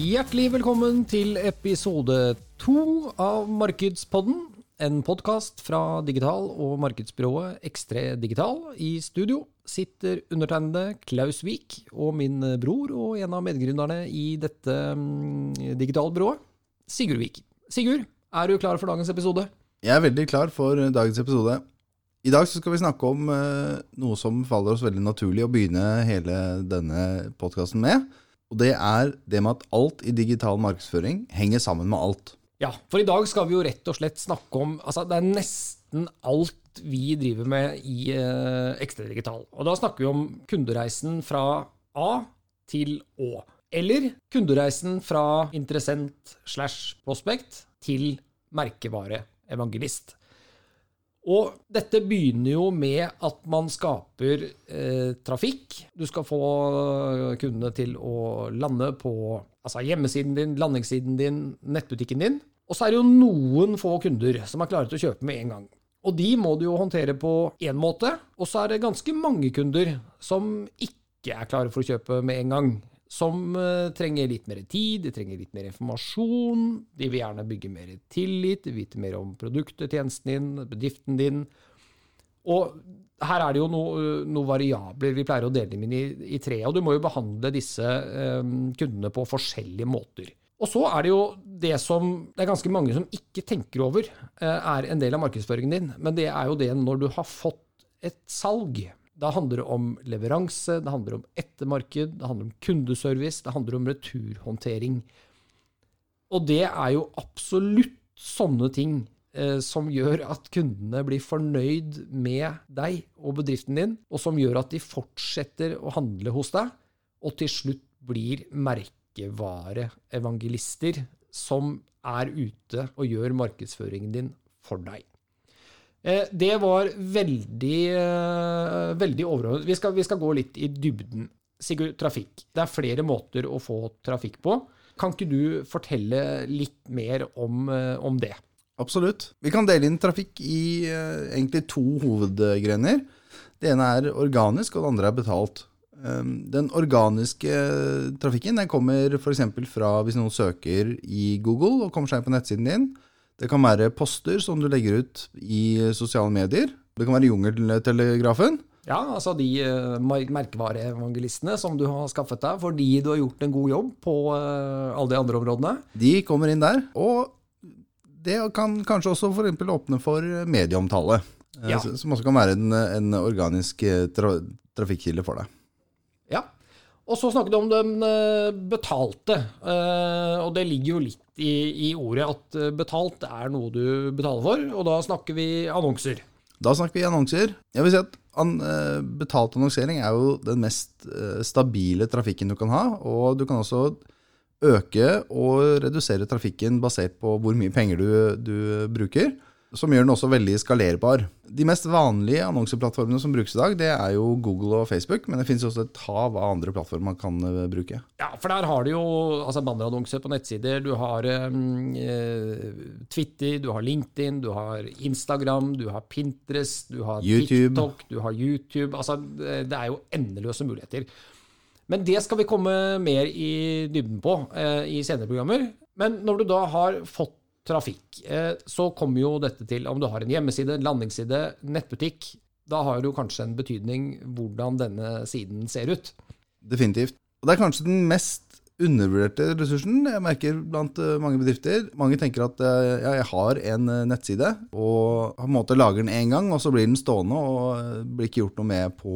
Hjertelig velkommen til episode to av Markedspodden. En podkast fra digital- og markedsbyrået Ekstre Digital. I studio sitter undertegnede Klaus Vik og min bror og en av medgründerne i dette mm, digitalbyrået, Sigurd Vik. Sigurd, er du klar for dagens episode? Jeg er veldig klar for dagens episode. I dag skal vi snakke om eh, noe som faller oss veldig naturlig å begynne hele denne podkasten med. Og det er det med at alt i digital markedsføring henger sammen med alt. Ja, for i dag skal vi jo rett og slett snakke om Altså, det er nesten alt vi driver med i eh, Ekstra Digital. Og da snakker vi om kundereisen fra A til Å. Eller kundereisen fra interessent slash prospect til merkevareevangelist. Og dette begynner jo med at man skaper eh, trafikk. Du skal få kundene til å lande på altså hjemmesiden din, landingssiden din, nettbutikken din. Og så er det jo noen få kunder som er klare til å kjøpe med en gang. Og de må du jo håndtere på én måte. Og så er det ganske mange kunder som ikke er klare for å kjøpe med en gang som uh, trenger litt mer tid, de trenger litt mer informasjon. De vil gjerne bygge mer tillit, vite mer om produktet, tjenesten din, bedriften din. Og her er det jo noen noe variabler vi pleier å dele dem inn i, i tre. Og du må jo behandle disse eh, kundene på forskjellige måter. Og så er det jo det som det er ganske mange som ikke tenker over, eh, er en del av markedsføringen din. Men det er jo det når du har fått et salg. Da handler det om leveranse, det handler om ettermarked, det handler om kundeservice, det handler om returhåndtering. Og det er jo absolutt sånne ting eh, som gjør at kundene blir fornøyd med deg og bedriften din, og som gjør at de fortsetter å handle hos deg, og til slutt blir merkevareevangelister som er ute og gjør markedsføringen din for deg. Eh, det var veldig, eh, veldig overordnet. Vi skal, vi skal gå litt i dybden. Sigurd, trafikk. Det er flere måter å få trafikk på. Kan ikke du fortelle litt mer om, eh, om det? Absolutt. Vi kan dele inn trafikk i egentlig to hovedgrener. Det ene er organisk, og det andre er betalt. Den organiske trafikken den kommer f.eks. fra hvis noen søker i Google og kommer seg inn på nettsiden din det kan være poster som du legger ut i sosiale medier. Det kan være jungeltelegrafen. Ja, altså de uh, merkevareevangelistene som du har skaffet deg fordi du har gjort en god jobb på uh, alle de andre områdene. De kommer inn der. Og det kan kanskje også f.eks. åpne for medieomtale. Eh, ja. Som også kan være en, en organisk tra trafikkilde for deg. Og så snakket du om den betalte. Og det ligger jo litt i, i, ordet at eh, betalt er noe du betaler for, og da snakker vi annonser. Da snakker vi annonser. Jeg vil si at eh, betalt annonsering er jo den mest eh, stabile trafikken du kan ha, og du kan også øke og redusere trafikken basert på hvor mye penger du, du bruker som gjør den også veldig skalerbar. De mest vanlige annonseplattformene som brukes i dag, det er jo Google og Facebook, men det finnes også et hav av andre plattformer man kan uh, bruke. Ja, for der har du jo altså bannerannonser på nettsider. Du har eh, Twitter, du har LinkedIn, du har Instagram, du har Pinterest, du har YouTube. TikTok, du har YouTube. Altså, det er jo endeløse muligheter. Men det skal vi komme mer i dybden på eh, i senere programmer. Men når du da har fått trafikk, eh, så kommer jo dette til om du har en hjemmeside, landingsside, nettbutikk. Da har det jo kanskje en betydning hvordan denne siden ser ut. Definitivt. Og det er kanskje den mest undervurderte ressursen jeg merker blant eh, mange bedrifter. Mange tenker at eh, ja, jeg har en nettside, og på en måte lager den én gang, og så blir den stående og blir ikke gjort noe med på,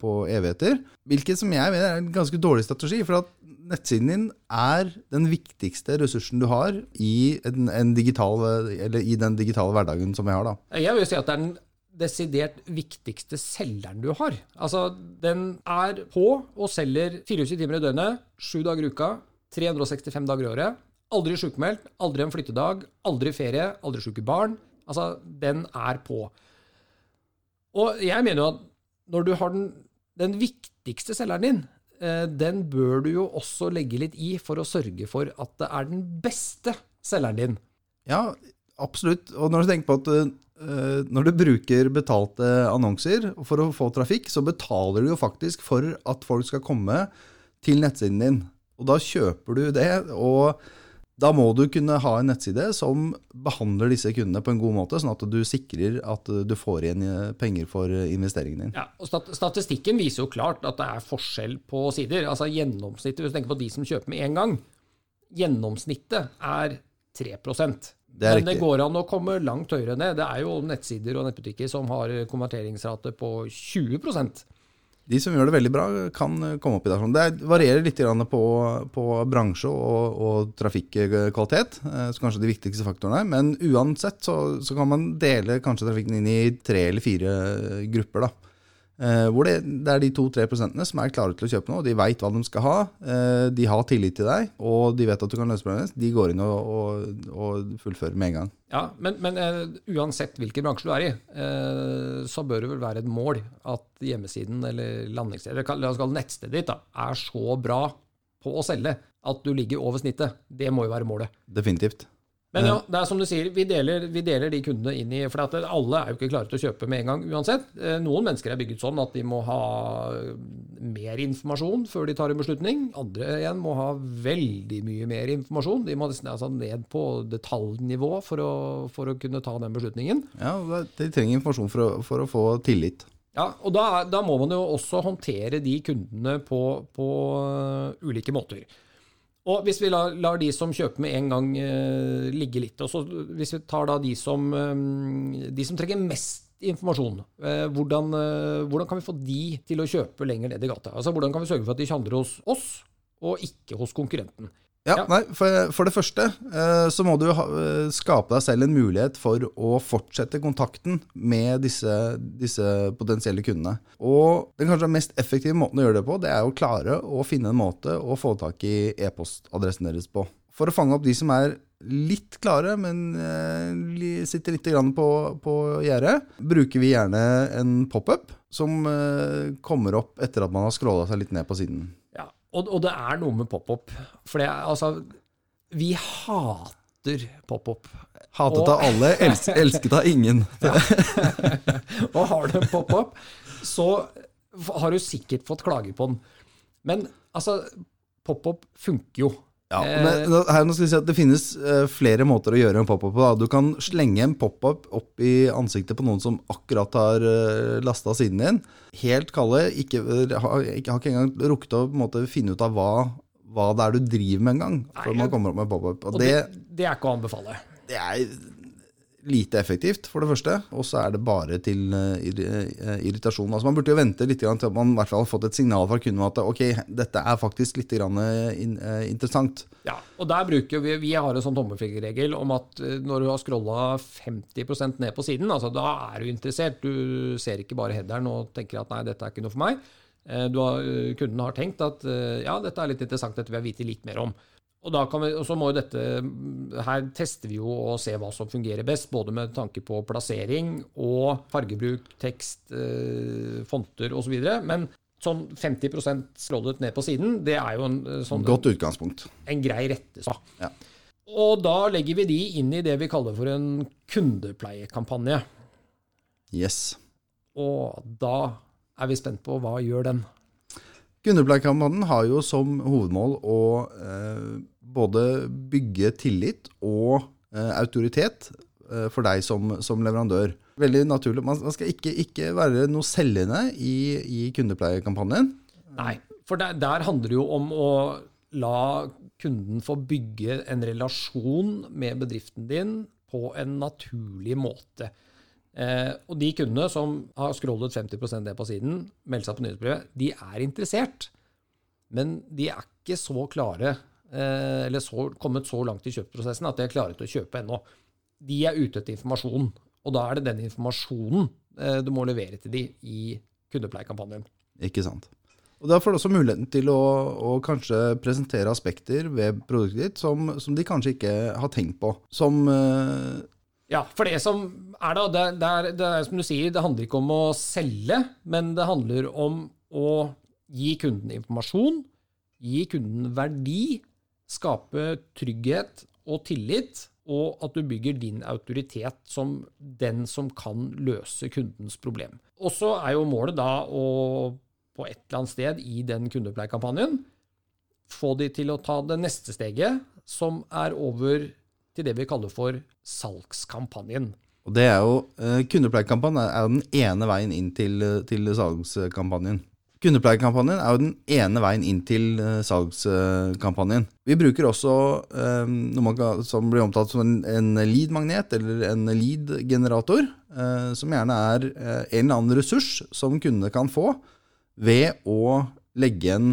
på evigheter. Hvilket som jeg mener er en ganske dårlig strategi. for at nettsiden din er den viktigste ressursen du har i, en, en digital, i den digitale hverdagen som vi har. Da. Jeg vil si at det er den desidert viktigste selgeren du har. Altså, den er på og selger 24 timer i døgnet, sju dager i uka, 365 dager i året. Aldri sjukmeldt, aldri en flyttedag, aldri ferie, aldri sjuke barn. Altså, den er på. Og jeg mener jo at når du har den, den viktigste selgeren din, eh, den bør du jo også legge litt i for å sørge for at det er den beste selgeren din. Ja, absolutt. Og når du tenker på at uh, når du bruker betalte annonser for å få trafikk, så betaler du jo faktisk for at folk skal komme til nettsiden din. Og da kjøper du det, og da må du kunne ha en nettside som behandler disse kundene på en god måte, sånn at du sikrer at du får igjen eh, penger for investeringen din. Ja, og Statistikken viser jo klart at det er forskjell på sider. Altså Gjennomsnittet, hvis du tenker på de som kjøper med en gang, gjennomsnittet er 3 det Men det går an å komme langt høyere ned. Det er jo nettsider og nettbutikker som har konverteringsrate på 20% de som gjør det veldig bra, kan komme opp i det. Det varierer litt på, på bransje og, og, trafikkvalitet, eh, så kanskje de viktigste faktorene. Men uansett så, så, kan man dele kanskje trafikken inn i tre eller fire grupper. da. Eh, hvor det, det, er de to-tre prosentene som er klare til å kjøpe noe. De veit hva de skal ha, eh, de har tillit til deg, og de vet at du kan løse problemet. De går inn og, og, og, fullfører med en gang. Ja, Men, men uh, uansett hvilken bransje du er i, uh, så bør det vel være et mål at hjemmesiden eller landingsstedet, la oss kalle nettstedet ditt, da, er så bra på å selge at du ligger over snittet. Det må jo være målet. Definitivt. Men ja, det er som du sier, vi deler, vi deler de kundene inn i For alle er jo ikke klare til å kjøpe med en gang uansett. Eh, noen mennesker er bygget sånn at de må ha mer informasjon før de tar en beslutning. Andre igjen må ha veldig mye mer informasjon. De må altså ned på detaljnivå for å, for å, kunne ta den beslutningen. Ja, de trenger informasjon for å, for å få tillit. Ja, og da, da, må man jo også håndtere de kundene på, på uh, ulike måter. Og hvis vi lar, lar, de som kjøper med en gang eh, ligge litt, og så hvis vi tar da de som, eh, de som trenger mest informasjon, eh, hvordan, uh, hvordan, kan vi få de til å kjøpe lenger ned i gata? Altså Hvordan kan vi sørge for at de handler hos oss, og ikke hos konkurrenten? Ja. Nei, for, for, det første eh, så må du ha, eh, skape deg selv en mulighet for å fortsette kontakten med disse, disse, potensielle kundene. Og den kanskje mest effektive måten å gjøre det på, det er å klare å finne en måte å få tak i e-postadressen deres på. For å fange opp de som er litt klare, men eh, sitter litt på, på gjerdet, bruker vi gjerne en pop-up som eh, kommer opp etter at man har scrolla seg litt ned på siden. Og, og, det er noe med pop-up. For det er altså Vi hater pop-up. Hatet og, av alle, els, elsket av ingen. og har du en pop-up, så har du sikkert fått klage på den. Men altså, pop-up funker jo. Ja, men her nå skal jeg si at Det finnes uh, flere måter å gjøre en pop-up på. Du kan slenge en pop-up opp i ansiktet på noen som akkurat har eh, lasta siden din. Helt kalde. Ikke, har, ikke, har ikke engang rukket å måte, finne ut av hva, hva, det er du driver med engang. Før man kommer opp med pop-up. Og, og det, det, det, er ikke å anbefale. Det er lite effektivt, for det første. Og så er det bare til uh, irritasjon. Altså Man burde jo vente litt til man i hvert fall har fått et signal fra kunden om at ok, dette er faktisk litt uh, interessant. Ja, og der bruker vi Vi har en sånn tommelfingerregel om at når du har scrolla 50% ned på siden, altså da er du interessert. Du ser ikke bare headeren og tenker at nei, dette er ikke noe for meg. Har, kunden har tenkt at ja, dette er litt interessant, dette vil jeg vite litt mer om. Og, vi, og, så må jo dette, Her tester vi jo og ser hva som fungerer best, både med tanke på plassering og fargebruk, tekst, eh, fonter osv. Men sånn 50% scrollet ned på siden, det er jo en eh, sånn, Godt utgangspunkt. En grei rettesak. Ja. Og da legger vi de inn i det vi kaller for en kundepleiekampanje. Yes. Og da er vi spent på hva gjør den. Kundepleiekampanjen har jo som hovedmål å eh, både bygge tillit og eh, autoritet eh, for deg som, som, leverandør. Veldig naturlig. Man, skal ikke, ikke være noe selgende i, i kundepleiekampanjen. Nei, for der, der handler det jo om å la kunden få bygge en relasjon med bedriften din på en naturlig måte. Eh, og de kundene som har scrollet 50% ned på siden, meldt seg på nyhetsbrevet, de er interessert. Men de er ikke så klare, eh, eller så, kommet så langt i kjøpsprosessen at de er klare til å kjøpe ennå. De er ute etter informasjon, og da er det den informasjonen eh, du må levere til de i kundepleiekampanjen. Ikke sant. Og Da får du også muligheten til å, å kanskje presentere aspekter ved produktet ditt som, som, de kanskje ikke har tenkt på. Som uh... Ja, for det som er da, det, det, er, det er som du sier, det handler ikke om å selge, men det handler om å gi kunden informasjon, gi kunden verdi, skape trygghet og tillit, og at du bygger din autoritet som den som kan løse kundens problem. Og så er jo målet da å på et eller annet sted i den kundepleiekampanjen få de til å ta det neste steget, som er over til det vi kaller for salgskampanjen. Og det er jo, eh, Kundepleiekampanjen er jo den ene veien inn til, til salgskampanjen. Kundepleiekampanjen er jo den ene veien inn til uh, salgskampanjen. Vi bruker også eh, noe kan, som blir omtalt som en, en lead-magnet, eller en lead-generator, eh, som gjerne er eh, en eller annen ressurs som kundene kan få ved å legge igjen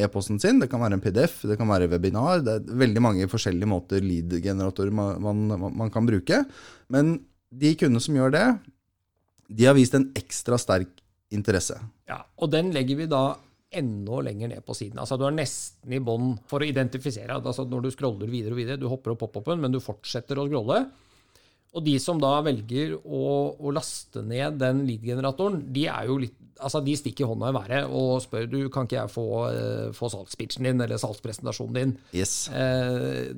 e-posten sin. Det kan være en PDF, det kan være webinar. Det er veldig mange forskjellige måter lead-generatorer man, man, man kan bruke. Men de kundene som gjør det, de har vist en ekstra sterk interesse. Ja, Og den legger vi da enda lenger ned på siden. Altså Du er nesten i bånn for å identifisere. Altså Når du scroller videre og videre, du hopper opp pop-open, men du fortsetter å scrolle. Og de som da velger å, å laste ned den lead-generatoren, de er altså de stikker hånda i været og spør du, kan ikke jeg få, uh, få salgspitchen din eller salgspresentasjonen din. Yes. Uh,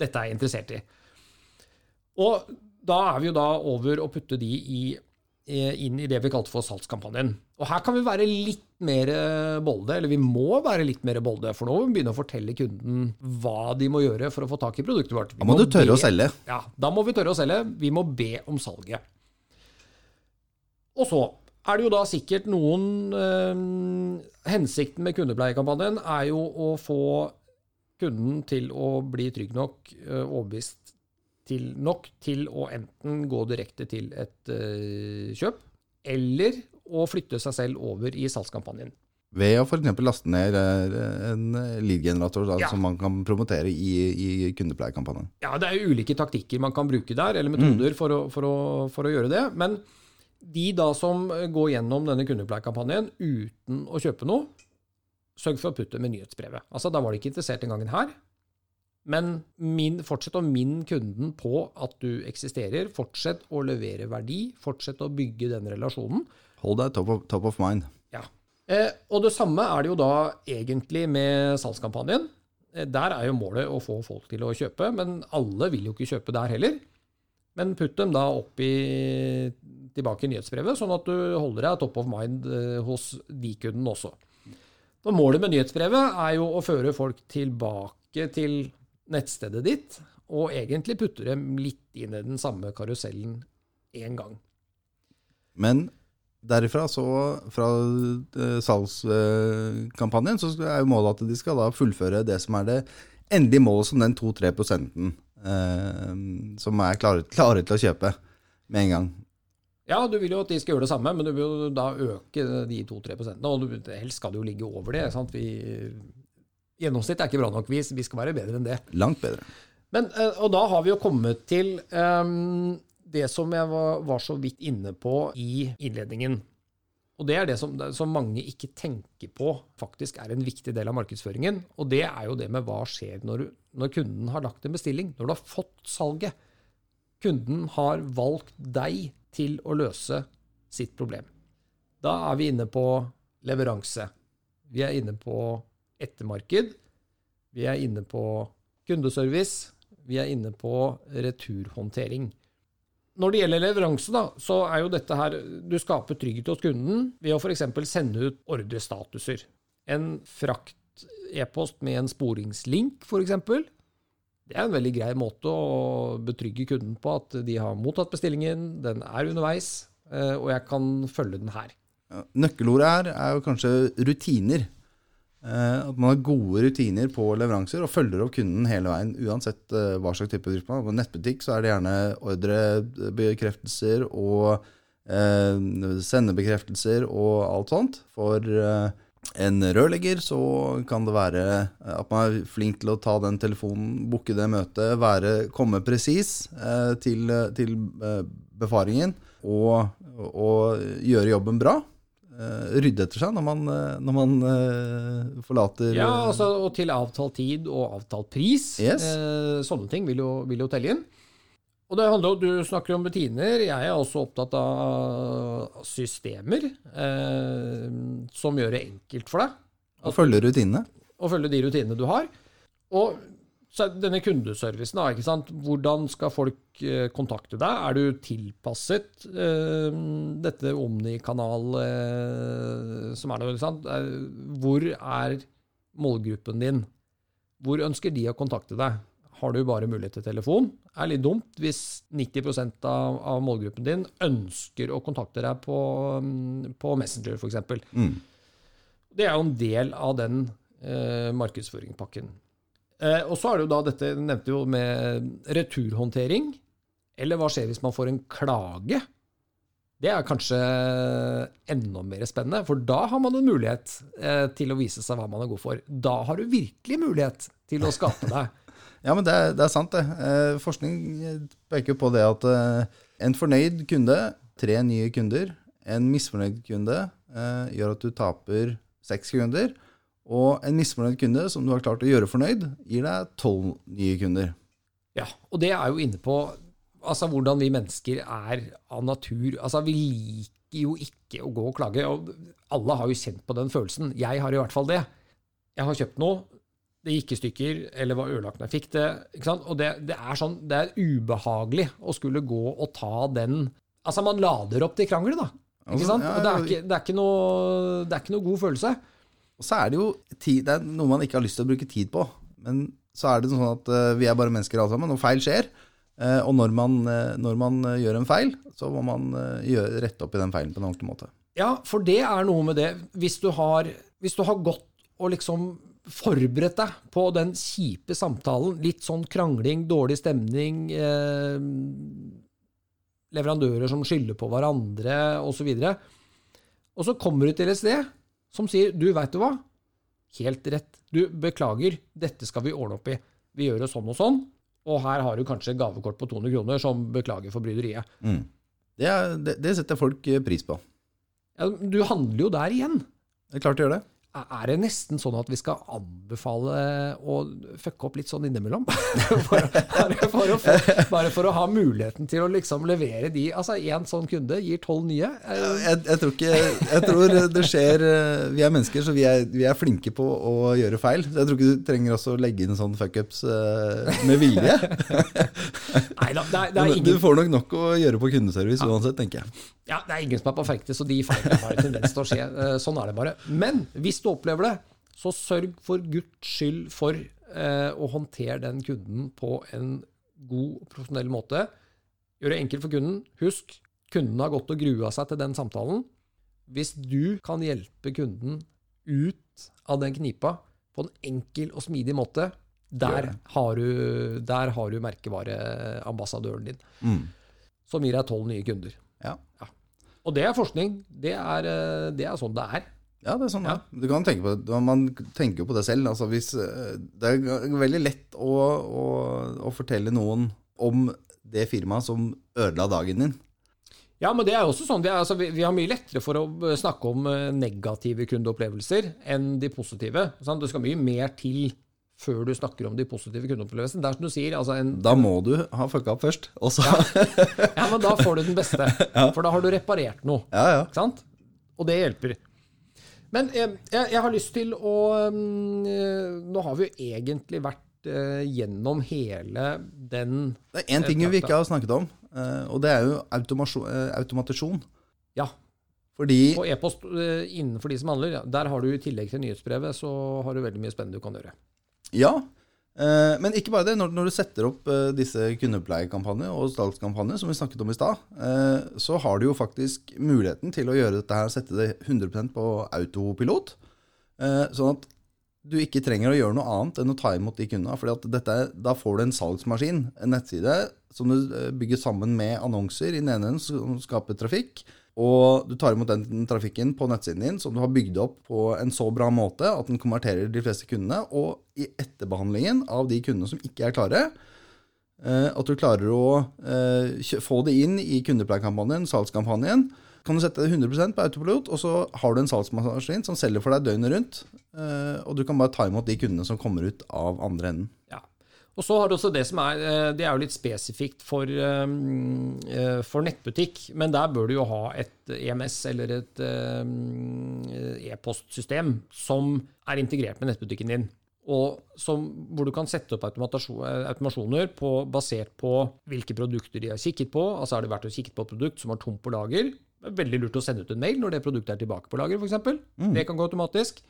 dette er jeg interessert i. Og da er vi jo da over å putte de i inn i det vi kalte for salgskampanjen. Og her kan vi være litt mer bolde, eller vi må være litt mer bolde, for nå må vi begynne å fortelle kunden hva de må gjøre for å få tak i produktet vårt. Vi da må, må du tørre be, å selge. Ja, da må vi tørre å selge. Vi må be om salget. Og så er det jo da sikkert noen øh, Hensikten med kundepleiekampanjen er jo å få kunden til å bli trygg nok, øh, overbevist til, nok til å enten gå direkte til et uh, kjøp, eller å flytte seg selv over i salgskampanjen. Ved å f.eks. laste ned eh, en lead-generator ja. som man kan promotere i, i kundepleiekampanjen. Ja, det er ulike taktikker man kan bruke der, eller metoder mm. for, å, for, å, for, å, gjøre det. Men de da som går gjennom denne kundepleiekampanjen uten å kjøpe noe, sørg for å putte med nyhetsbrevet. Altså, Da var de ikke interessert den gangen her. Men min, fortsett å minne kunden på at du eksisterer. Fortsett å levere verdi. Fortsett å bygge den relasjonen. Hold deg top of, top of mind. Ja. Eh, og det samme er det jo da egentlig med salgskampanjen. Eh, der er jo målet å få folk til å kjøpe, men alle vil jo ikke kjøpe der heller. Men putt dem da opp i, tilbake i nyhetsbrevet, sånn at du holder deg top of mind eh, hos de kundene også. Og målet med nyhetsbrevet er jo å føre folk tilbake til nettstedet ditt, og egentlig putter dem litt inn i den samme karusellen én gang. Men derifra, så fra uh, salgskampanjen, så er jo målet at de skal da fullføre det som er det endelige målet som den 2-3 prosenten uh, som er klare, klare, til å kjøpe med en gang. Ja, du vil jo at de skal gjøre det samme, men du vil jo da øke de 2-3 prosentene. Og helst skal det jo ligge over det. sant? Vi Gjennomsnitt er ikke bra nok. Vi, vi skal være bedre enn det. Langt bedre. Men, eh, og da har vi jo kommet til um, det som jeg var, var, så vidt inne på i innledningen. Og det er det som, som, mange ikke tenker på faktisk er en viktig del av markedsføringen. Og det er jo det med hva skjer når, når kunden har lagt en bestilling, når du har fått salget. Kunden har valgt deg til å løse sitt problem. Da er vi inne på leveranse. Vi er inne på ettermarked. Vi er inne på kundeservice. Vi er inne på returhåndtering. Når det gjelder leveranse, da, så er jo dette her Du skaper trygghet hos kunden ved å f.eks. sende ut ordrestatuser. En frakt-e-post med en sporingslink, f.eks. Det er en veldig grei måte å betrygge kunden på at de har mottatt bestillingen, den er underveis, eh, og jeg kan følge den her. Nøkkelordet her er jo kanskje rutiner. Eh, at man har gode rutiner på leveranser og følger opp kunden hele veien. Uansett eh, hva slags type bedrift man har. På nettbutikk så er det gjerne ordrebekreftelser og eh, sendebekreftelser og alt sånt. For eh, en rørlegger så kan det være at man er flink til å ta den telefonen, booke det møtet, være, komme presis eh, til, til, befaringen og, og gjøre jobben bra. Eh, rydde etter seg når man, eh, når man eh, forlater Ja, altså, og til avtalt tid og avtalt pris. Yes. Sånne ting vil jo, vil jo telle inn. Og det handler, Du snakker om rutiner. Jeg er også opptatt av systemer eh, som gjør det enkelt for deg å følge rutinene. å følge de rutinene du har. Og denne kundeservicen, da, ikke sant? hvordan skal folk eh, kontakte deg? Er du tilpasset uh, dette Omni-kanal eh, som er der? Ikke sant? Hvor er målgruppen din? Hvor ønsker de å kontakte deg? Har du bare mulighet til telefon? Det er litt dumt hvis 90 av, av målgruppen din ønsker å kontakte deg på, mm, på Messenger, f.eks. Mm. Det er jo en del av den uh, markedsføringspakken. Eh, og så er det jo da dette, nevnte jo med returhåndtering. Eller hva skjer hvis man får en klage? Det er kanskje enda mer spennende, for da har man en mulighet eh, til å vise seg hva man er god for. Da har du virkelig mulighet til å skape deg. Ja, men det det er sant, det. Eh, forskning peker på det at eh, en fornøyd kunde, tre nye kunder, en misfornøyd kunde eh, gjør at du taper seks kunder. Og en misfornøyd kunde som du har klart å gjøre fornøyd, gir deg tolv nye kunder. Ja, og det er jo inne på altså, hvordan vi mennesker er av natur. Altså, vi liker jo ikke å gå og klage. og Alle har jo kjent på den følelsen. Jeg har i hvert fall det. Jeg har kjøpt noe, det gikk i stykker, eller var ødelagt når jeg fikk det. Og det, det er sånn, det er ubehagelig å skulle gå og ta den Altså, man lader opp til krangel, da. Ikke Altså, sant? Og det er ikke, det er ikke, noe, det er ikke noe god følelse. Og så er det jo tid, det er noe man ikke har lyst til å bruke tid på. Men så er det sånn at eh, vi er bare mennesker alle sammen, og feil skjer. Eh, og når man, eh, når man gjør en feil, så må man gjøre, rette opp i den feilen på en ordentlig måte. Ja, for det er noe med det. Hvis du har, hvis du har gått og liksom forberedt deg på den kjipe samtalen, litt sånn krangling, dårlig stemning, eh, leverandører som skylder på hverandre, osv. Og så kommer du til et sted som sier du, veit du hva, helt rett, du, beklager, dette skal vi ordne opp i. Vi gjør det sånn og sånn, og her har du kanskje gavekort på 200 kroner som beklager for bryderiet. Det, er, det, det setter folk eh, pris på. Ja, du handler jo der igjen. Det er klart du gjør det. Er det nesten sånn at vi skal anbefale å fucke opp litt sånn innimellom? for, bare, for få, bare for å ha muligheten til å liksom levere de Altså, én sånn kunde gir tolv nye. Jeg, jeg, tror ikke, jeg tror det skjer eh, Vi er mennesker, så vi er, vi er flinke på å gjøre feil. Så jeg tror ikke du trenger også å legge inn sånn fuckups eh, med vilje. Nei da, det, er- det, er Du får nok nok å gjøre på kundeservice uansett, tenker jeg. ja, det er ingen som er perfekte, så de feilene har en tendens til å skje. Eh, Sånn er det bare. Men hvis du opplever det, så sørg for guds skyld for eh, å håndtere den kunden på en god, og profesjonell måte. Gjør det enkelt for kunden. Husk, kunden har gått og grua seg til den samtalen. Hvis du kan hjelpe kunden ut av den knipa på en enkel og smidig måte, der har du, der har du merkevareambassadøren din, Mm. som gir deg tolv nye kunder. Ja. Og det er forskning. Det er, eh, det er sånn det er. Ja, det er sånn Ja. Du kan tenke på det. Man tenker jo på det selv. Altså hvis, eh, det er veldig lett å, å, å fortelle noen om det firmaet som ødela dagen din. Ja, men det er også sånn. Vi, er, altså, vi, vi har mye lettere for å eh, snakke om eh, negative kundeopplevelser enn de positive. Sant? Det skal mye mer til før du snakker om de positive kundeopplevelsene. Det er som du sier, altså en, Da må du ha fucka opp først. Og så ja, men da får du den beste. For da har du reparert noe. Ja, ja. Og det hjelper. Men eh, jeg, jeg har lyst til å mm, eh, Nå har vi jo egentlig vært eh, gjennom hele den Det er én ting vi ikke har snakket om, og det er jo automatisjon. Ja, Fordi på e-post innenfor de som handler. Der har du i tillegg til nyhetsbrevet, så har du veldig mye spennende du kan gjøre. Ja, men ikke bare det. Når, du setter opp eh, disse kundepleiekampanjer og salgskampanjer, som vi snakket om i stad, eh, så har du jo faktisk muligheten til å gjøre dette her, sette det 100% på autopilot. Eh, sånn at du ikke trenger å gjøre noe annet enn å ta imot de kundene. er- da får du en salgsmaskin, en nettside, som du eh, bygger sammen med annonser i den ene enden som skaper trafikk. Og du tar imot den trafikken på nettsiden din som du har bygd opp på en så bra måte at den konverterer de fleste kundene. Og i etterbehandlingen av de kundene som ikke er klare, eh, at du klarer å eh, få det inn i kundepleiekampanjen, salgskampanjen, kan du sette deg 100% på autopilot, og så har du en salgsmaskin som selger for deg døgnet rundt. eh, Og du kan bare ta imot de kundene som kommer ut av andre enden. Ja. Og så har du også det som er eh, Det er jo litt spesifikt for, eh, eh, for nettbutikk, men der bør du jo ha et EMS eller et e-postsystem som er integrert med nettbutikken din. Og som, hvor du kan sette opp automasjoner på, basert på hvilke produkter de har kikket på. Altså Har det vært og kikket på et produkt som var tomt på lager? Det er veldig lurt å sende ut en mail når det produktet er tilbake på lager, f.eks. Det kan gå automatisk.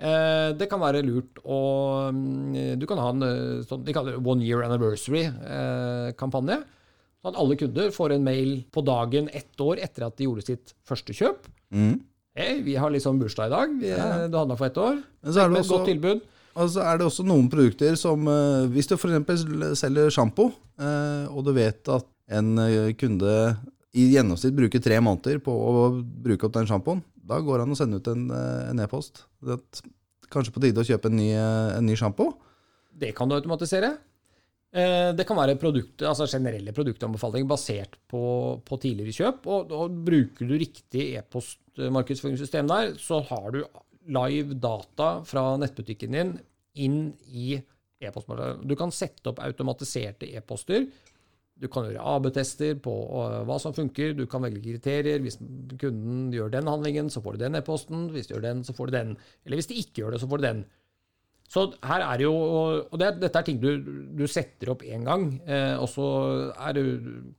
Eh, Det kan være lurt å mm, Du kan ha en eh, sånn, de kaller det one year anniversary-kampanje. Sånn at alle kunder får en mail på dagen ett år etter at de gjorde sitt første kjøp. Hei, vi har liksom bursdag i dag. Vi, Du handla for ett år. Men så er det også, godt tilbud. og så er det også noen produkter som eh, Hvis du f.eks. selger sjampo, eh, og du vet at en eh, kunde i gjennomsnitt bruker tre måneder på å bruke opp den sjampoen, da går det an å sende ut en eh, e-post. Er Kanskje på tide å kjøpe en ny, eh, en ny sjampo? Det kan du automatisere. Eh, Det kan være produkt, altså generelle produktanbefalinger basert på, på tidligere kjøp. Og, og bruker du riktig e-postmarkedsføringssystem der, så har du live data fra nettbutikken din inn i e-postmarkedet. Du kan sette opp automatiserte e-poster. Du kan gjøre AB-tester på øh, hva som funker. Du kan velge kriterier. Hvis kunden gjør den handlingen, så får du den e-posten. Hvis de gjør den, så får du den. Eller hvis de ikke gjør det, så får du den. Så her er jo, og det, Dette er ting du, du setter opp én gang, eh, og så det,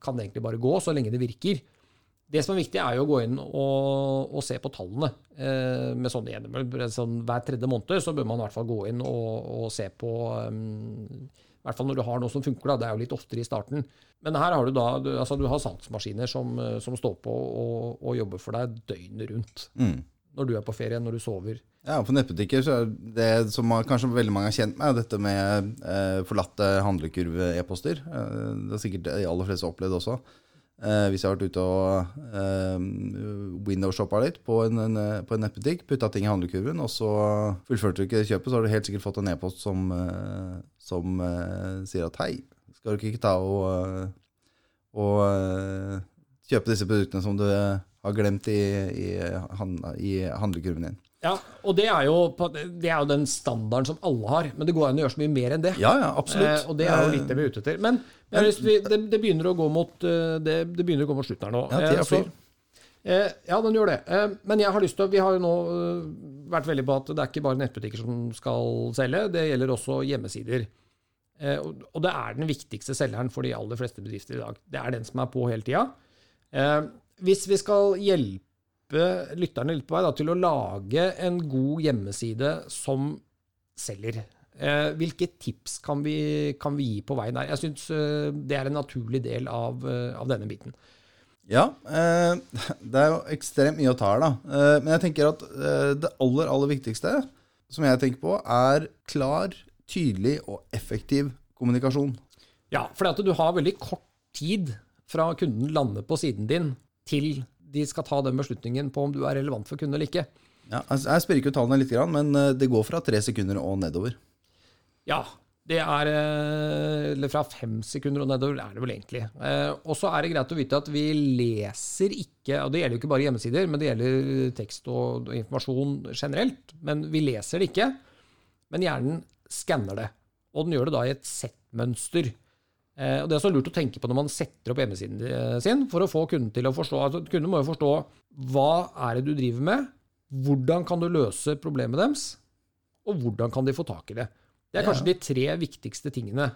kan det egentlig bare gå så lenge det virker. Det som er viktig, er jo å gå inn og, og se på tallene. Eh, med sånn Hver tredje måned så bør man i hvert fall gå inn og, og se på um, I hvert fall når du har noe som funker. Da. Det er jo litt oftere i starten. Men her har du da du, altså du har salgsmaskiner som, eh, som står på og, og jobber for deg døgnet rundt. Når du er på ferie, når du sover. Ja, på nettbutikker så er det som kanskje veldig mange er kjent med, dette med eh, forlatte handlekurve-e-poster. Eh, det har sikkert de aller fleste opplevd også. Eh, hvis jeg har vært ute og eh, windowshoppa litt på en, en, på en nettbutikk, putta ting i handlekurven, og så fullførte du ikke kjøpet, så har du helt sikkert fått en e-post som, eh, som eh, sier at hei, skal du ikke ta og, eh, og eh, kjøpe disse produktene som du har glemt i, i, i handlekurven din. Ja, og det er, jo, det er jo den standarden som alle har, men det går an å gjøre så mye mer enn det. Ja, ja, absolutt. Eh, og det er jo litt det vi er ute etter. Men lyst det, det, begynner å gå mot, det, det begynner å gå mot slutten her nå. Ja, tida flyr. Eh, ja, den gjør det. Eh, men jeg har lyst til å, vi har jo nå vært veldig på at det er ikke bare nettbutikker som skal selge, det gjelder også hjemmesider. Eh, og, det er den viktigste selgeren for de aller fleste bedrifter i dag. Det er den som er på hele tida. Eh, hvis vi skal hjelpe lytterne litt på vei da, til å lage en god hjemmeside som selger, eh, hvilke tips kan vi, kan vi gi på veien der? Jeg syns det er en naturlig del av, av denne biten. Ja, det er jo ekstremt mye å ta her, da. Men jeg tenker at det aller, aller viktigste som jeg tenker på, er klar, tydelig og effektiv kommunikasjon. Ja, for at du har veldig kort tid fra kunden lander på siden din, til de skal ta den beslutningen på om du er relevant for kunden eller ikke. Ja, jeg spør ikke ut tallene litt, men eh, det går fra tre sekunder og nedover. Ja, det er eh, Eller fra fem sekunder og nedover er det vel egentlig. Eh, Og så er det greit å vite at vi leser ikke Og det gjelder jo ikke bare hjemmesider, men det gjelder tekst og informasjon generelt. Men vi leser det ikke. Men hjernen skanner det. Og den gjør det da i et settmønster. Eh, Og Det er så lurt å tenke på når man setter opp hjemmesiden sin, for å få kunden til å forstå altså Kunden må jo forstå hva er det du driver med, hvordan kan du løse problemet deres, og hvordan kan de få tak i det. Det er kanskje de tre viktigste tingene.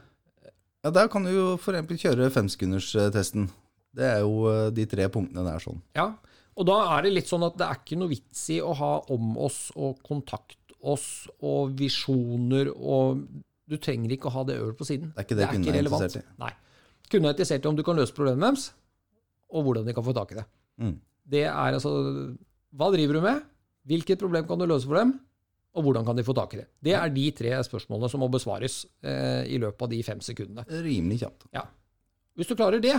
Ja, Der kan du jo eksempel kjøre femsekunderstesten. Det er jo eh, de tre punktene der sånn. Ja, og da er det litt sånn at det er ikke noe vits i å ha om oss og kontakt oss og visjoner og Du trenger ikke å ha det øverst på siden. Det er ikke det kunden er relevant. interessert i. Nei. Kunden er interessert i om du kan løse problemet deres, og hvordan de kan få tak i det. Mm. Det er altså Hva driver du med? Hvilket problem kan du løse for dem? Og hvordan kan de få tak i det? Det er de tre spørsmålene som må besvares eh, i løpet av de fem sekundene. Rimelig kjapt. Ja. Hvis du klarer det,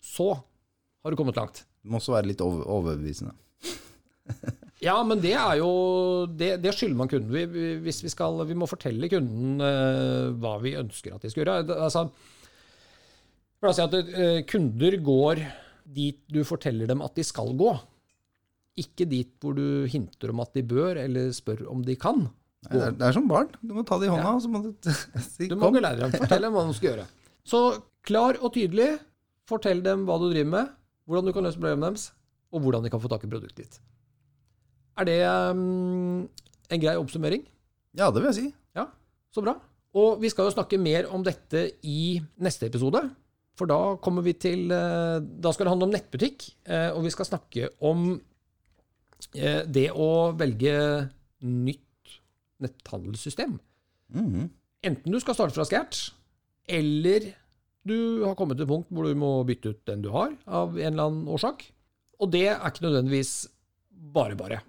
så har du kommet langt. Det må også være litt over, overbevisende. Ja, men det er jo Det, det skylder man kunden. Vi, vi- hvis vi skal Vi må fortelle kunden uh, hva vi ønsker at de skal gjøre. Altså, for å si at uh, kunder går dit du forteller dem at de skal gå. Ikke dit hvor du hinter om at de bør, eller spør om de kan. Nei, det, er, det er som barn. Du må ta det i hånda, og så må du si Du må kom. ikke lære dem, fortell dem hva de skal gjøre. Så klar og tydelig, fortell dem hva du driver med, hvordan du kan løse problemene deres, og hvordan de kan få tak i produktet ditt. Er det um, en grei oppsummering? Ja, det vil jeg si. Ja, så bra. Og vi skal jo snakke mer om dette i neste episode. For da kommer vi til eh, Da skal det handle om nettbutikk, eh, og vi skal snakke om eh, det å velge nytt netthandelssystem. Mhm. Enten du skal starte fra scratch, eller du har kommet til et punkt hvor du må bytte ut den du har, av en eller annen årsak. Og det er ikke nødvendigvis bare bare.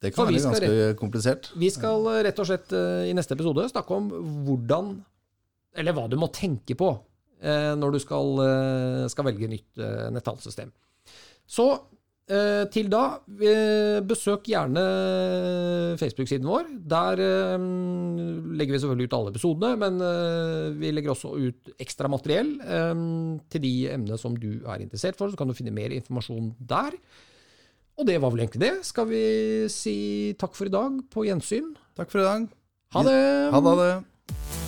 Det kan være ganske ganske komplisert. Vi skal eh, rett og slett eh, i neste episode snakke om hvordan, eller hva du må tenke på eh, når du skal, skal velge nytt netthandelssystem. Så til da, besøk gjerne Facebook-siden vår. Der legger vi selvfølgelig ut alle episodene, men vi legger også ut ekstra materiell til de emnene som du er interessert for. Så kan du finne mer informasjon der. Og det var vel egentlig det. Skal vi si takk for i dag, på gjensyn? Takk for i dag. Ha det! Ha det. ha det.